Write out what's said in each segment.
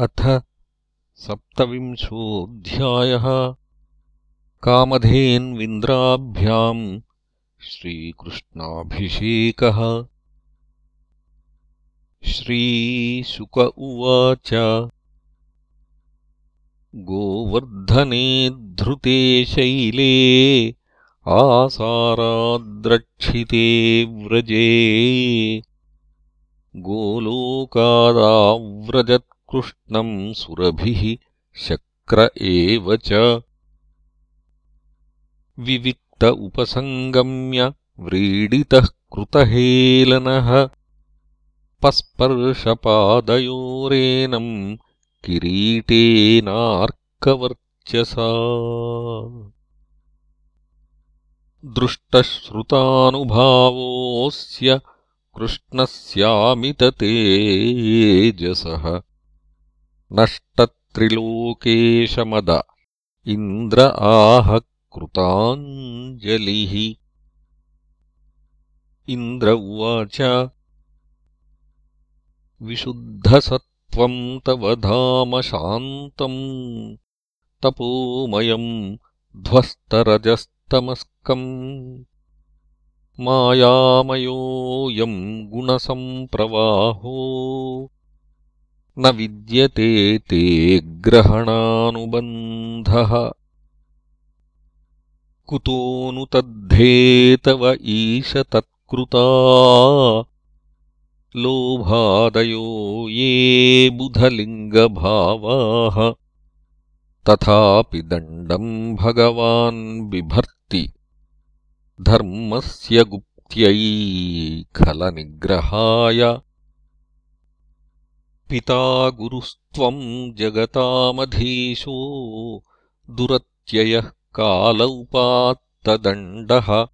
अथ सप्तविंशोऽध्यायः कामधेन्विन्द्राभ्याम् श्रीकृष्णाभिषेकः। श्रीशुक उवाच। गोवर्धने धृते शैले आसाराद्रक्षिते व्रजे। गोलोकादाव्रजत् कृष्णम् सुरभिः शक्र एव च। विविक्त उपसङ्गम्य व्रीडितः कृतहेलनः। पस्पर्शपादयोरेनम् किरीटेनार्कवर्चसा। दृष्टश्रुतानुभावोऽस्य कृष्णस्यामिततेजसः नष्टत्रिलोकेशमद। इन्द्र आह कृताञ्जलिः। इन्द्र उवाच विशुद्धसत्त्वम् तव धाम शान्तम् तपोमयम् ध्वस्तरजस्तमस्कम्। मायामयोऽयम् गुणसम्प्रवाहो न विद्यते ते ग्रहणानुबन्धः। कुतो नु तद्धेतव ईश तत्कृता। लोभादयो ये बुधलिङ्गभावाः। तथापि दण्डम् भगवान् बिभर्ति। धर्मस्य गुप्त्यै खलनिग्रहाय पिता गुरुस्त्वम् जगतामधीशो दुरत्ययः कालौपात्तदण्डः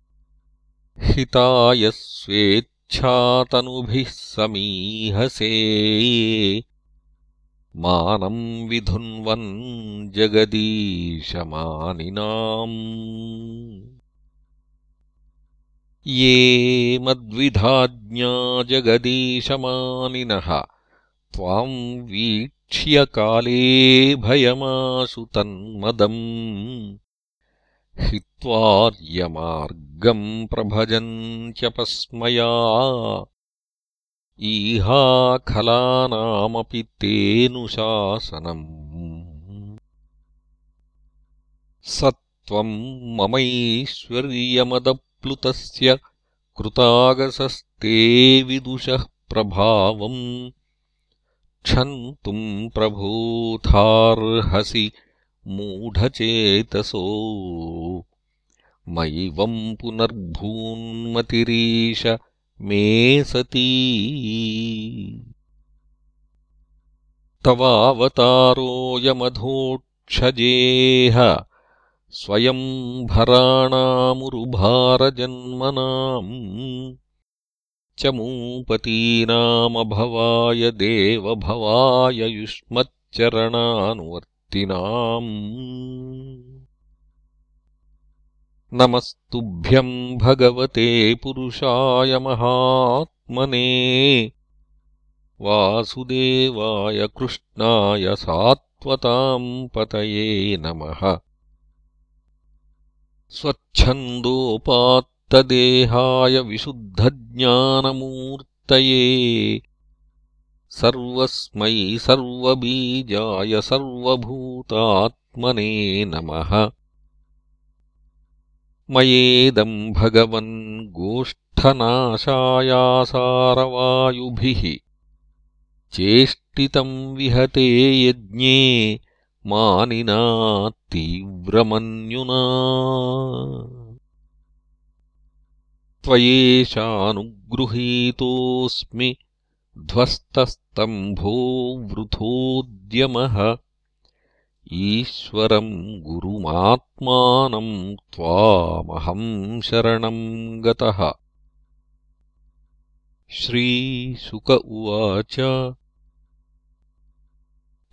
हिताय स्वेच्छातनुभिः समीहसे मानम् विधुन्वन् जगदीशमानिनाम्। ये मद्विधाज्ञा जगदीशमानिनः त्वाम् वीक्ष्य काले भयमाशु तन्मदम् हित्वार्यमार्गम् प्रभजन्त्यपस्मया। ईहाखलानामपि तेऽनुशासनम् स त्वम् ममैश्वर्यमदप्लुतस्य कृतागसस्ते विदुषः प्रभावम् क्षन्तुम् प्रभोथार्हसि मूढचेतसो। मैवम् पुनर्भून्मतिरीश मे सती। तवावतारोऽयमधोक्षजेह स्वयम् भराणामुरुभारजन्मनाम् चमूपतीनामभवाय देवभवाय युष्मच्चरणानुवर्तिनाम्। नमस्तुभ्यम् भगवते पुरुषाय महात्मने वासुदेवाय कृष्णाय सात्वताम् पतये नमः। स्वच्छन्दोपात् तदेहाय विशुद्धज्ञानमूर्तये सर्वस्मै सर्वबीजाय सर्वभूतात्मने नमः। मयेदम् भगवन् गोष्ठनाशायासारवायुभिः चेष्टितम् विहते यज्ञे मानिना तीव्रमन्युना त्वयेषानुगृहीतोऽस्मि ध्वस्तस्तम्भो वृथोद्यमः। ईश्वरम् गुरुमात्मानम् त्वामहम् शरणम् गतः। श्रीशुक उवाच।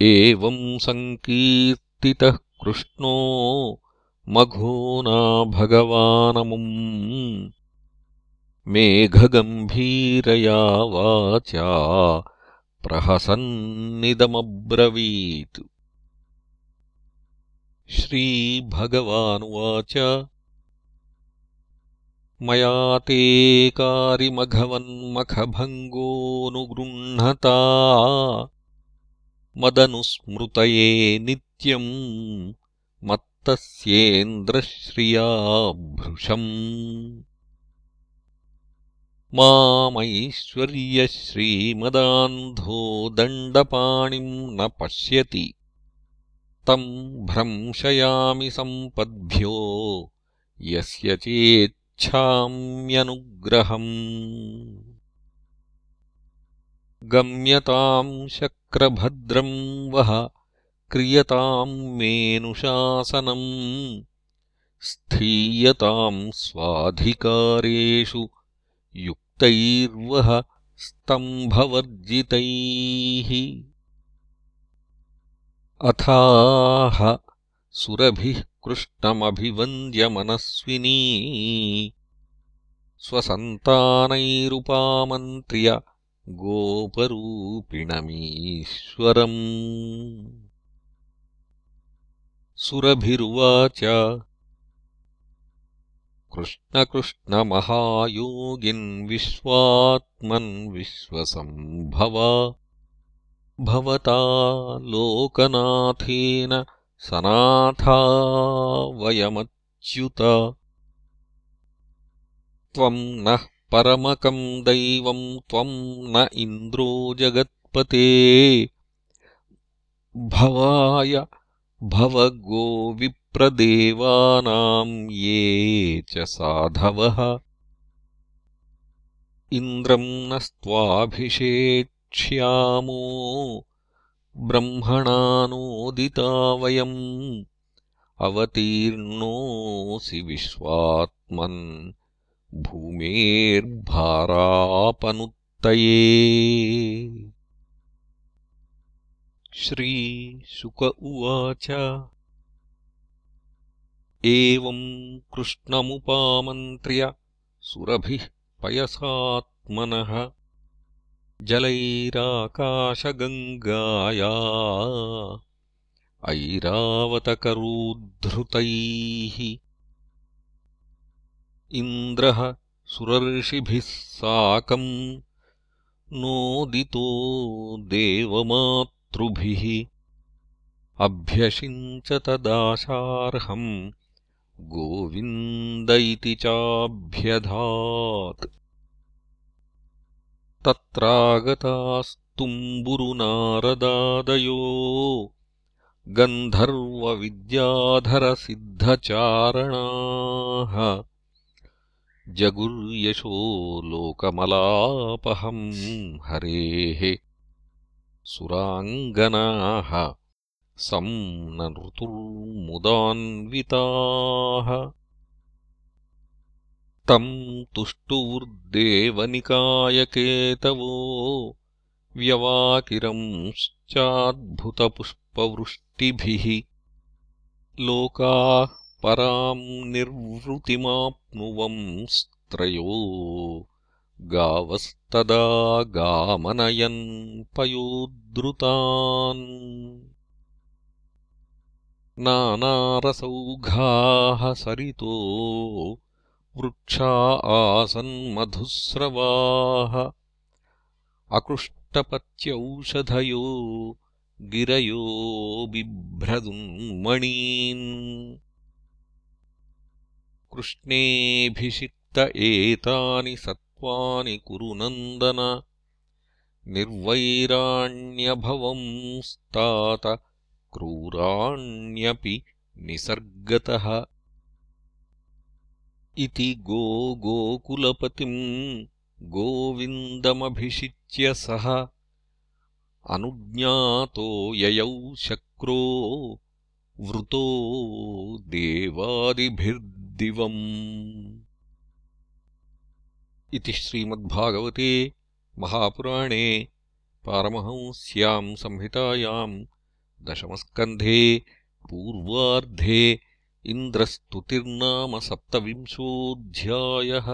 एवम् सङ्कीर्तितः कृष्णो मघो न भगवानमुम् मेघगम्भीरया वाचा प्रहसन्निदमब्रवीत्। श्रीभगवानुवाच। मया तेकारिमघवन्मखभङ्गोऽनुगृह्णता मदनुस्मृतये नित्यम् मत्तस्येन्द्रश्रिया भृशम् मामैश्वर्यश्रीमदान्धो दण्डपाणिम् न पश्यति। तम् भ्रंशयामि सम्पद्भ्यो यस्य चेच्छाम्यनुग्रहम्। गम्यताम् शक्रभद्रम् वः क्रियताम् मेनुशासनम्। स्थीयताम् स्वाधिकारेषु युक्तैर्वह स्तम्भवर्जितैः। अथाह सुरभिः कृष्णमभिवन्द्यमनस्विनी स्वसन्तानैरुपामन्त्र्य गोपरूपिणमीश्वरम्। सुरभिरुवाच कृष्णकृष्णमहायोगिन् विश्वात्मन् विश्वसम्भव। भवता लोकनाथेन सनाथा वयमच्युत। त्वम् नः परमकम् दैवम् त्वम् न इन्द्रो जगत्पते। भवाय भव गोविप्रदेवानाम् ये च साधवः। इन्द्रम् नस्त्वाभिषेक्ष्यामो ब्रह्मणानोदिता वयम्। अवतीर्णोऽसि विश्वात्मन् भूमेर्भारापनुत्तये। श्रीशुक उवाच एवम् कृष्णमुपामन्त्र्य सुरभिः पयसात्मनः जलैराकाशगङ्गाया ऐरावतकरोद्धृतैः इन्द्रः सुरर्षिभिः साकम् नोदितो देवमातृभिः अभ्यषिञ्चतदाशार्हम् गोविन्द इति चाभ्यधात्। तत्रागतास्तुम्बुरुनारदादयो गन्धर्वविद्याधरसिद्धचारणाः। जगुर्यशो लोकमलापहम् हरेः। सुराङ्गनाः सम् न ऋतुर्मुदान्विताः तम् तुष्टुवुर्देवनिकायकेतवो व्यवाकिरंश्चाद्भुतपुष्पवृष्टिभिः। लोकाः पराम् निर्वृतिमाप्नुवंस्त्रयो गावस्तदा गामनयन् पयोद्रुतान् नानारसौघाः सरितो वृक्षा आसन्मधुस्रवाः अकृष्टपत्यौषधयो गिरयो बिभ्रदुन्मणीन्। कृष्णेऽभिषिक्त एतानि सत्त्वानि कुरु नन्दन। निर्वैराण्यभवंस्तात क्रूराण्यपि निसर्गतः इति गोकुलपतिम् गोविन्दमभिषिच्य सः अनुज्ञातो ययौ शक्रो वृतो देवादिभिर्दिवम्। इति श्रीमद्भागवते महापुराणे पारमहंस्याम् संहितायाम् दशमस्कन्धे पूर्वार्धे इन्द्रस्तुतिर्नाम सप्तविंशोऽध्यायः